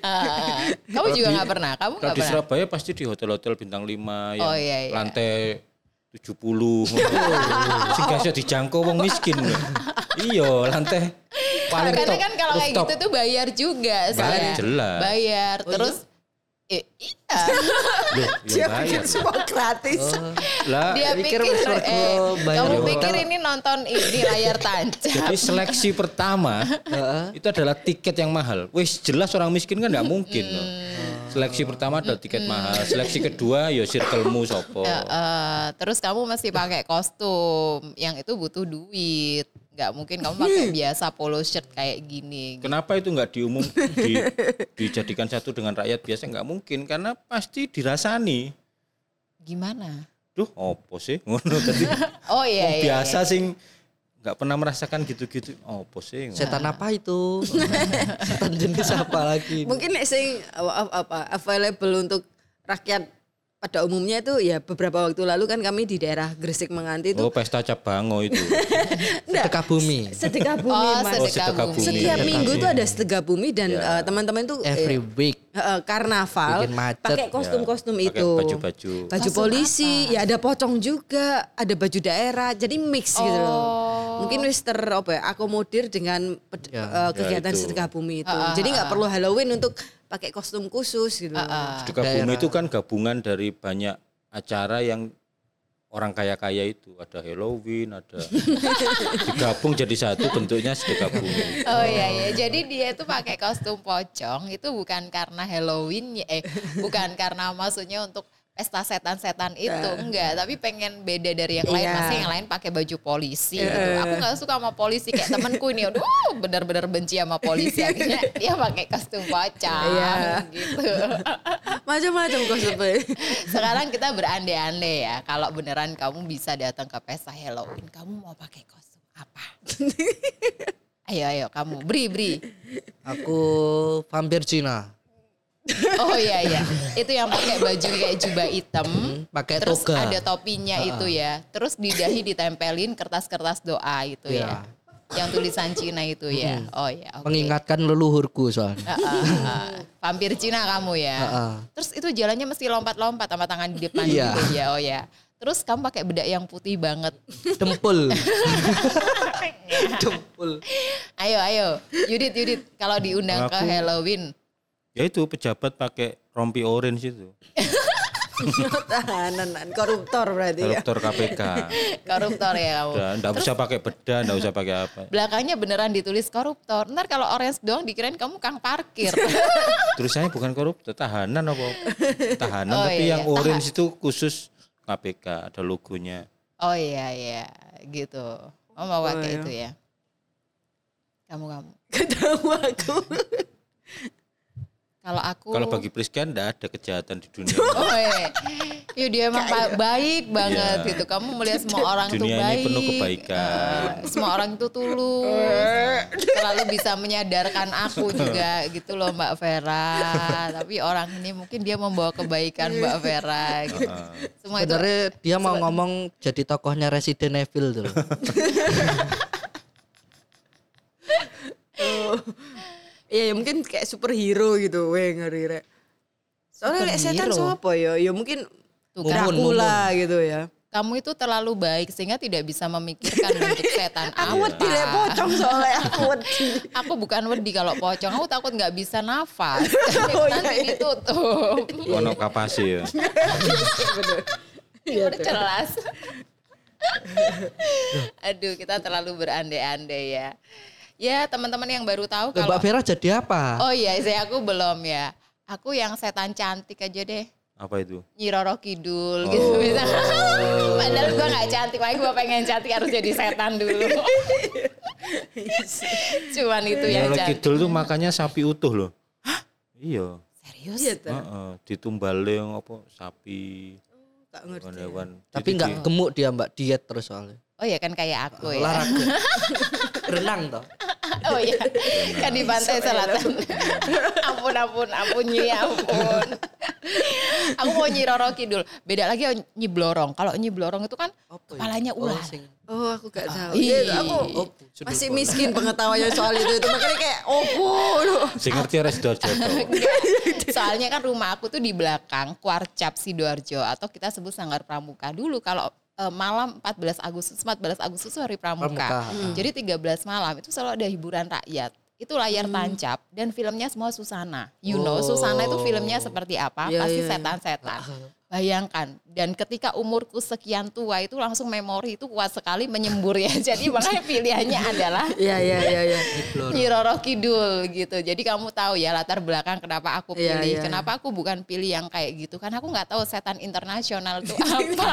Kamu juga nggak pernah. Kamu Kalau nggak di pernah. Surabaya pasti di hotel-hotel bintang 5 yang Oh, iya, iya. lantai 70. Sing gak iso dijangkau wong miskin. Iya, lantai paling Karena top. kan kalau kayak gitu tuh bayar juga saya. jelas. Bayar. Oh, Terus eh, iya. Loh, ya bayar. semua gratis. Lah, Dia pikir pikir, eh, kamu di pikir ini nonton ini layar tancap. jadi seleksi pertama itu adalah tiket yang mahal. Wis jelas orang miskin kan nggak mungkin. loh. Seleksi pertama adalah tiket mahal. Seleksi kedua ya circlemu sopo. Eh, terus kamu mesti pakai kostum yang itu butuh duit nggak mungkin kamu pakai biasa polo shirt kayak gini Kenapa itu nggak diumum di- dijadikan satu dengan rakyat biasa nggak mungkin karena pasti dirasani. gimana Duh, opo sih? Ngono tadi. oh iya iya biasa sing nggak pernah merasakan gitu-gitu. Opo sih? Setan apa itu? Setan jenis apa lagi? Mungkin nek sing apa, apa available untuk rakyat pada umumnya itu ya beberapa waktu lalu kan kami di daerah Gresik Menganti itu Oh, pesta cabango itu. Sedekah bumi. sedekah bumi oh Mas. sedekah sedekah bumi. Setiap Sedekah minggu bumi. itu ada sedekah bumi dan eh, teman-teman tuh eh, Every week. eh, eh, karnaval Bikin macet. pakai kostum-kostum Ya, itu. pakai baju-baju. Baju polisi, ya ada pocong juga, ada baju daerah, jadi mix gitu loh. Oh. Mungkin wis ter apa ya, akomodir dengan ped- Ya, eh, kegiatan itu. sedekah bumi itu. Jadi nggak perlu Halloween untuk pakai kostum khusus gitu. Sedekah bumi itu kan gabungan dari banyak acara yang orang kaya-kaya itu. Ada Halloween, ada digabung jadi satu bentuknya sedekah bumi. Oh iya iya, jadi dia itu pakai kostum pocong. Itu bukan karena Halloween ya, eh bukan karena maksudnya untuk pesta setan-setan itu enggak, tapi pengen beda dari yang lain. Iya. Masih yang lain pakai baju polisi gitu. Aku nggak suka sama polisi kayak temanku ini, aduh benar-benar benci sama polisi akhirnya dia pakai kostum pocong Iya. gitu. Macam-macam kostumnya. Sekarang kita berandai-andai ya, kalau beneran kamu bisa datang ke pesta Halloween, kamu mau pakai kostum apa? ayo ayo kamu, Bri Bri. Aku vampir Cina. Oh iya iya. Itu yang pakai baju kayak jubah hitam. pakai Terus toga. ada topinya itu ya. Terus di dahi ditempelin kertas-kertas doa itu ya. Yang tulisan Cina itu ya. Oh ya. oke. Mengingatkan leluhurku soalnya. Ah, ah. Vampir Cina kamu ya. Ah, ah. Terus itu jalannya mesti lompat-lompat sama tangan di depan Iya. gitu ya. Oh ya. Terus kamu pakai bedak yang putih banget. Dempul. Dempul. Ayo ayo. Yudit Yudit kalau diundang ke Aku- Halloween. Ya itu pejabat pakai rompi orange itu. Tahanan koruptor berarti ya. Koruptor KPK. Koruptor ya kamu. Udah, enggak usah pakai bedah, enggak usah pakai apa. Belakangnya beneran ditulis koruptor. Ntar kalau orange doang dikirain kamu kang parkir. Tulisannya bukan koruptor, tahanan apa? Tahanan, Oh, tapi iya, yang iya. orange itu khusus KPK, ada logonya. oh iya iya gitu. Oh mau pakai iya. itu ya. Kamu kamu. Ketemu aku. Kalau aku Kalau bagi Priska enggak ada kejahatan di dunia. Oh iya. Ya dia emang ba- baik banget Iya. gitu. Kamu melihat semua orang tuh Dunia ini baik. penuh kebaikan. Eh, semua orang itu tulus. Selalu bisa menyadarkan aku juga gitu loh Mbak Vera. Tapi orang ini mungkin dia membawa kebaikan Mbak Vera gitu. Semua itu Sebenarnya dia mau ngomong jadi tokohnya Resident Evil tuh. Iya ya mungkin kayak superhero gitu, weh ngeri rek. Soalnya kayak setan siapa ya? Ya mungkin Tuh kan. Dracula gitu ya. kamu itu terlalu baik sehingga tidak bisa memikirkan bentuk setan Aku apa. wedi lek pocong soalnya aku wedi. Aku bukan wedi kalau pocong, aku takut nggak bisa nafas. Oh, iya, Nanti iya. ditutup. Ono kapase ya. Iya Udah jelas. Aduh, kita terlalu berandai-andai ya. Ya, teman-teman yang baru tahu kalau Mbak Vera jadi apa? Oh iya, saya aku belum ya. Aku yang setan cantik aja deh. Apa itu? Nyi Roro Kidul gitu misalnya. Padahal gua nggak cantik, makanya gua pengen cantik harus jadi setan dulu. Cuman itu yang Kalau cantik. kidul tuh makannya sapi utuh loh. Iya. Serius? Iya ta. Heeh, ditumbale yang apa sapi, Gak ngerti. hewan-hewan. Tapi Jadi nggak gemuk dia Mbak, diet terus soalnya. Oh ya kan kayak aku ya. Olahraga. Renang toh. Oh iya, kan di pantai selatan. ampun, ampun, ampun Nyi, ampun. aku mau Nyi Roro Kidul. Beda lagi Nyi Blorong. Kalau Nyi Blorong itu kan ya? kepalanya Oh, ular. sing- Oh aku gak tahu. Ih. Iya, aku Oh, sudut masih miskin pengetahuannya soal itu itu makanya kayak opo. Sing ngerti res Sidoarjo. Soalnya kan rumah aku tuh di belakang Kuarcap Sidoarjo atau kita sebut Sanggar Pramuka dulu kalau eh, malam 14 Agustus 14 Agustus itu hari Pramuka. Pramuka. Hmm. Jadi 13 malam itu selalu ada hiburan rakyat. Itu layar tancap dan filmnya semua Susana. You know Susana itu filmnya seperti apa? Iya, Pasti iya, iya. setan-setan. Bayangkan dan ketika umurku sekian tua itu langsung memori itu kuat sekali menyembur ya. Jadi makanya pilihannya adalah Iya iya iya iya. Nyi Roro Kidul gitu. Jadi kamu tahu ya latar belakang kenapa aku Iya, pilih. iya. Kenapa aku bukan pilih yang kayak gitu. Karena aku nggak tahu setan internasional itu apa.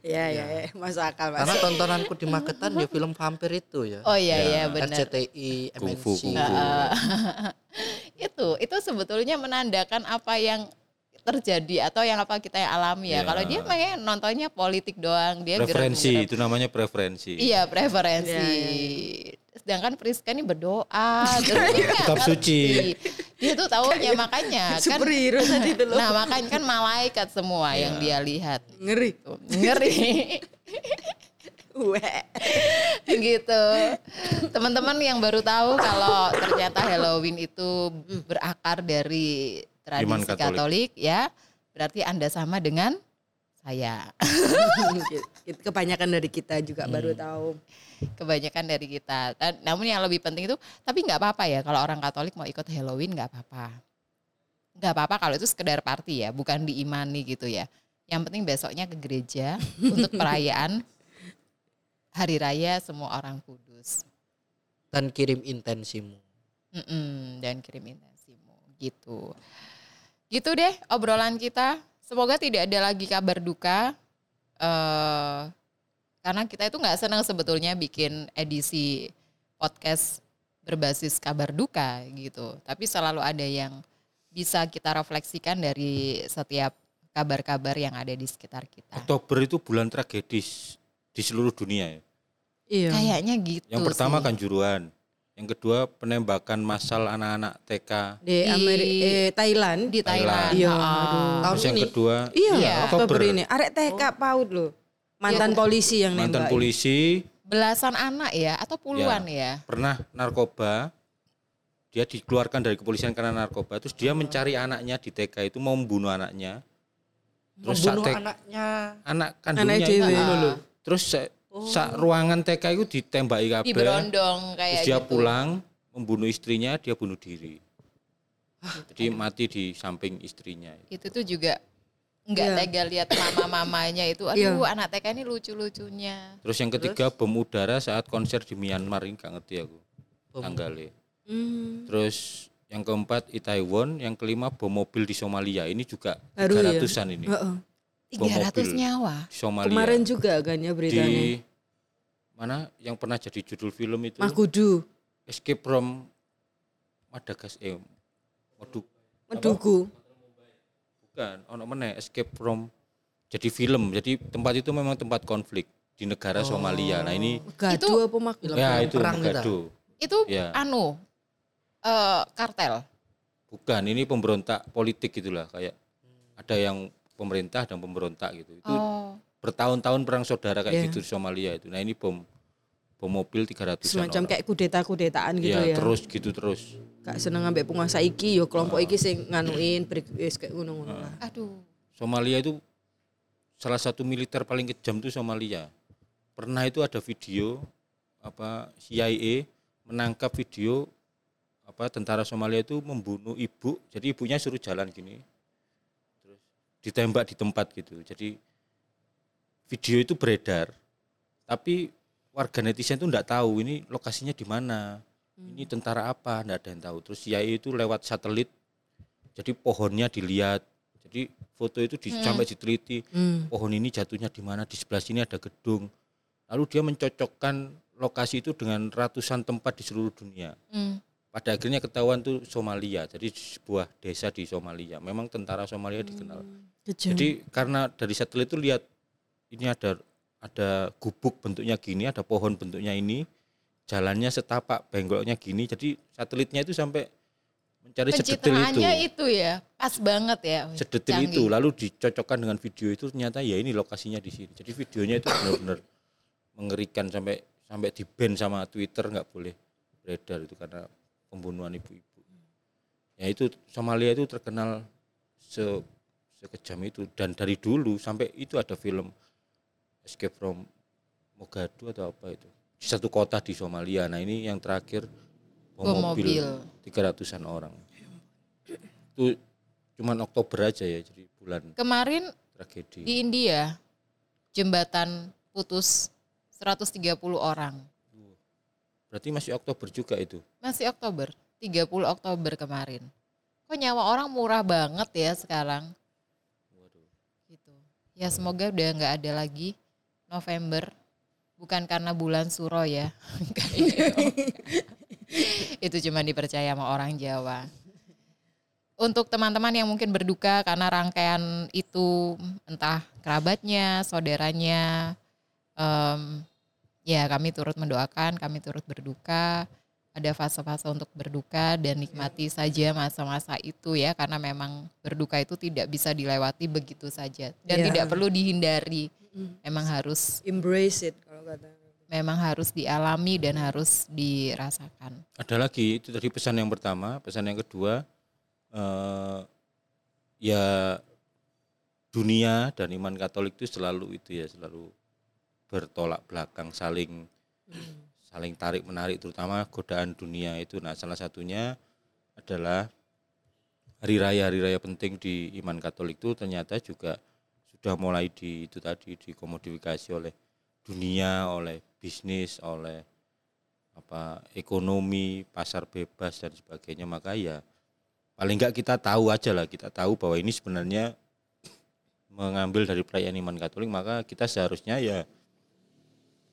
Iya iya iya. Masuk akal Karena masuk. tontonanku di Magetan ya film vampir itu ya. Oh iya iya Ya, benar. RCTI, Kungfu, MNC. kungfu. itu itu sebetulnya menandakan apa yang terjadi atau yang apa kita yang alami ya. Ya. Kalau dia makanya nontonnya politik doang, dia Preferensi, gerak-gerak. itu namanya preferensi. Iya preferensi. Iya, Sedangkan Priska ini berdoa, terus dia nggak Kitab suci. Dia tuh taunya makanya kan. Superhero tadi itu loh. Nah makanya kan malaikat semua yang dia lihat. Ngeri. Tuh, Ngeri. Weh. gitu. Teman-teman yang baru tahu kalau ternyata Halloween itu berakar dari tradisi Iman Katolik. Katolik. ya. Berarti Anda sama dengan saya. Itu kebanyakan dari kita juga baru tahu. Kebanyakan dari kita. Dan- Namun yang lebih penting itu tapi nggak apa-apa ya kalau orang Katolik mau ikut Halloween nggak apa-apa. Nggak apa-apa kalau itu sekedar party ya, bukan diimani gitu ya. Yang penting besoknya ke gereja untuk perayaan hari raya semua orang kudus. Dan kirim intensimu. Mm-mm, dan kirim intensimu gitu. Gitu deh obrolan kita. Semoga tidak ada lagi kabar duka. eh karena kita itu nggak senang sebetulnya bikin edisi podcast berbasis kabar duka gitu. Tapi selalu ada yang bisa kita refleksikan dari setiap kabar-kabar yang ada di sekitar kita. Oktober itu bulan tragedis di seluruh dunia ya. Iya. Kayaknya gitu. Yang pertama sih. Kanjuruhan, yang kedua penembakan massal anak-anak TK. Di, Di- Ameri- eh, Thailand. Di Thailand. Iya, Ah. aduh. Tahun Terus yang ini kedua Iya, Iya. Oktober Oktober. ini. Arek TK PAUD loh. Mantan Iya. polisi yang mantan nembak. polisi Belasan anak ya atau puluhan ya? pernah narkoba. Dia dikeluarkan dari kepolisian karena narkoba. Terus dia mencari anaknya di TK itu mau membunuh anaknya. Terus membunuh saat TK anaknya. anak kandungnya Anak itu loh. Terus sa- sa- ruangan TK itu ditembaki Di kabeh. berondong kayak Terus dia gitu. pulang membunuh istrinya, dia bunuh diri. Jadi mati di samping istrinya. Itu tuh juga nggak Iya. tega lihat mama-mamanya itu. Iya. Aduh, anak TK ini lucu-lucunya. Terus yang ketiga bom udara saat konser di Myanmar ini gak ngerti aku tanggalnya. Hmm, Terus yang keempat Itaewon, yang kelima bom mobil di Somalia. Ini juga Baru ya? 300-an ini. heeh. Bom 300 mobil. nyawa. Somalia. Kemarin juga kan ya beritanya. di mana yang pernah jadi judul film itu Makudu, Escape from Madagaskar eh Madu Medugu. Bukan ono meneh Escape from jadi film. Jadi tempat itu memang tempat konflik di negara Somalia. Nah, ini Gadu apa mak? Film ya perang itu perang kita. Megado. Itu Ya. anu eh kartel. Bukan, ini pemberontak politik gitulah kayak ada yang pemerintah dan pemberontak gitu. Itu Oh. bertahun-tahun perang saudara kayak Iya. gitu di Somalia itu. Nah, ini bom bom mobil 300 Semacam kayak kudeta-kudetaan gitu ya, ya. terus gitu terus. Gak seneng ambek penguasa iki yo kelompok iki sing nganuin break wis kayak ngono-ngono lah. Aduh. Somalia itu salah satu militer paling kejam tuh Somalia. Pernah itu ada video apa CIA menangkap video apa tentara Somalia itu membunuh ibu. Jadi ibunya suruh jalan gini. Terus ditembak di tempat gitu. Jadi video itu beredar. Tapi warga netizen itu enggak tahu ini lokasinya di mana. Ini tentara apa, enggak ada yang tahu. Terus CIA itu lewat satelit jadi pohonnya dilihat. Jadi foto itu di, sampai diteliti Hmm. pohon ini jatuhnya di mana, di sebelah sini ada gedung. Lalu dia mencocokkan lokasi itu dengan ratusan tempat di seluruh dunia. Hmm. Pada akhirnya ketahuan tuh Somalia, jadi sebuah desa di Somalia. Memang tentara Somalia dikenal. Kejam. Jadi karena dari satelit itu lihat ini ada ada gubuk bentuknya gini, ada pohon bentuknya ini, jalannya setapak, benggolnya gini. Jadi satelitnya itu sampai mencari sedetil itu itu ya, pas banget ya. sedetil Canggih. itu lalu dicocokkan dengan video itu ternyata ya ini lokasinya di sini jadi videonya itu benar-benar mengerikan sampai sampai di ban sama Twitter nggak boleh beredar itu karena pembunuhan ibu-ibu ya itu Somalia itu terkenal se sekejam itu dan dari dulu sampai itu ada film Escape from Mogadhu atau apa itu di satu kota di Somalia nah ini yang terakhir bom, mobil, mobil. 300-an orang itu cuman Oktober aja ya jadi bulan Kemarin tragedi di India jembatan putus 130 orang. berarti masih Oktober juga itu Masih Oktober, 30 Oktober kemarin. Kok nyawa orang murah banget ya sekarang? Gitu. Ya semoga udah nggak ada lagi November. Bukan karena bulan suro ya. Itu cuma dipercaya sama orang Jawa. Untuk teman-teman yang mungkin berduka karena rangkaian itu entah kerabatnya, saudaranya, em, ya kami turut mendoakan, kami turut berduka. Ada fase-fase untuk berduka dan nikmati saja masa-masa itu ya karena memang berduka itu tidak bisa dilewati begitu saja dan Ya. tidak perlu dihindari. Memang harus Embrace it kalau kata. memang harus dialami dan harus dirasakan. ada lagi itu tadi pesan yang pertama pesan yang kedua eh, ya dunia dan iman Katolik itu selalu itu ya selalu bertolak belakang saling saling tarik menarik terutama godaan dunia itu nah salah satunya adalah hari raya hari raya penting di iman Katolik itu ternyata juga sudah mulai di itu tadi dikomodifikasi oleh dunia oleh bisnis oleh apa ekonomi pasar bebas dan sebagainya. Maka ya paling enggak kita tahu aja lah. Kita tahu bahwa ini sebenarnya mengambil dari perayaan iman Katolik maka kita seharusnya ya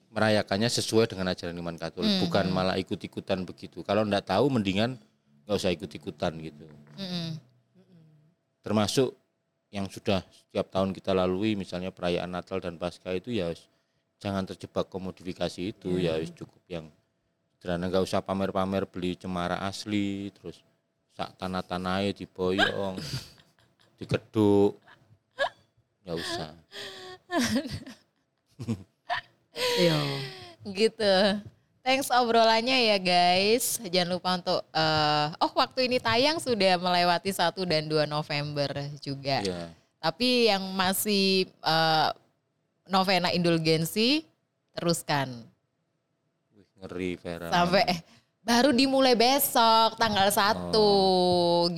merayakannya sesuai dengan ajaran iman Katolik. Bukan malah ikut-ikutan begitu. Kalau enggak tahu mendingan nggak usah ikut-ikutan gitu. Mm-mm. termasuk yang sudah setiap tahun kita lalui misalnya perayaan Natal dan Paskah itu ya jangan terjebak komodifikasi itu ya wis cukup yang sederhana nggak usah pamer-pamer beli cemara asli terus sak tanah-tanahnya diboyong dikeduk nggak usah Iya. gitu. Thanks obrolannya ya guys. Jangan lupa untuk eh oh waktu ini tayang sudah melewati 1 dan 2 November juga. ya Tapi yang masih eh, novena indulgensi teruskan Wih, ngeri Vera sampai eh, baru dimulai besok tanggal 1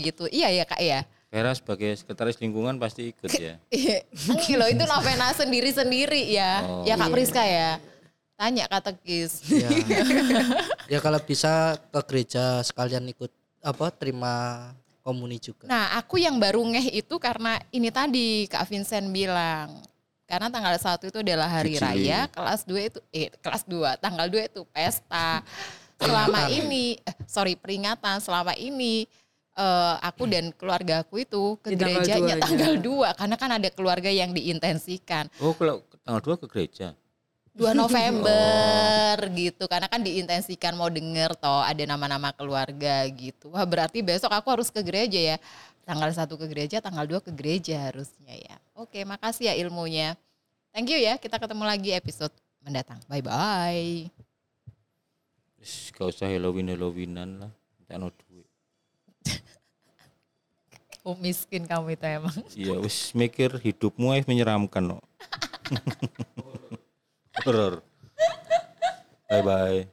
gitu. Iya ya Kak ya. Vera sebagai sekretaris lingkungan pasti ikut ya Iya, loh itu novena sendiri-sendiri ya. Oh. Ya Kak Priska ya. Tanya katekis. Ya. ya kalau bisa ke gereja sekalian ikut apa terima komuni juga. Nah, aku yang baru ngeh itu karena ini tadi Kak Vincent bilang. Karena tanggal 1 itu adalah hari Dicili. raya, kelas 2 itu eh kelas 2, tanggal 2 itu pesta. Selama ini eh, sorry peringatan selama ini eh, aku dan keluarga aku itu ke Di tanggal gerejanya duanya. tanggal 2 karena kan ada keluarga yang diintensikan. oh kalau tanggal 2 ke gereja 2 November gitu karena kan diintensikan mau denger toh ada nama-nama keluarga gitu. Wah, berarti besok aku harus ke gereja ya. Tanggal 1 ke gereja, tanggal 2 ke gereja harusnya ya. Oke, makasih ya ilmunya. Thank you ya. Kita ketemu lagi episode mendatang. Bye bye. Gak usah Halloween Halloweenan lah tak no duit Oh, miskin kamu itu emang. iya wis mikir hidupmu menyeramkan no horor bye bye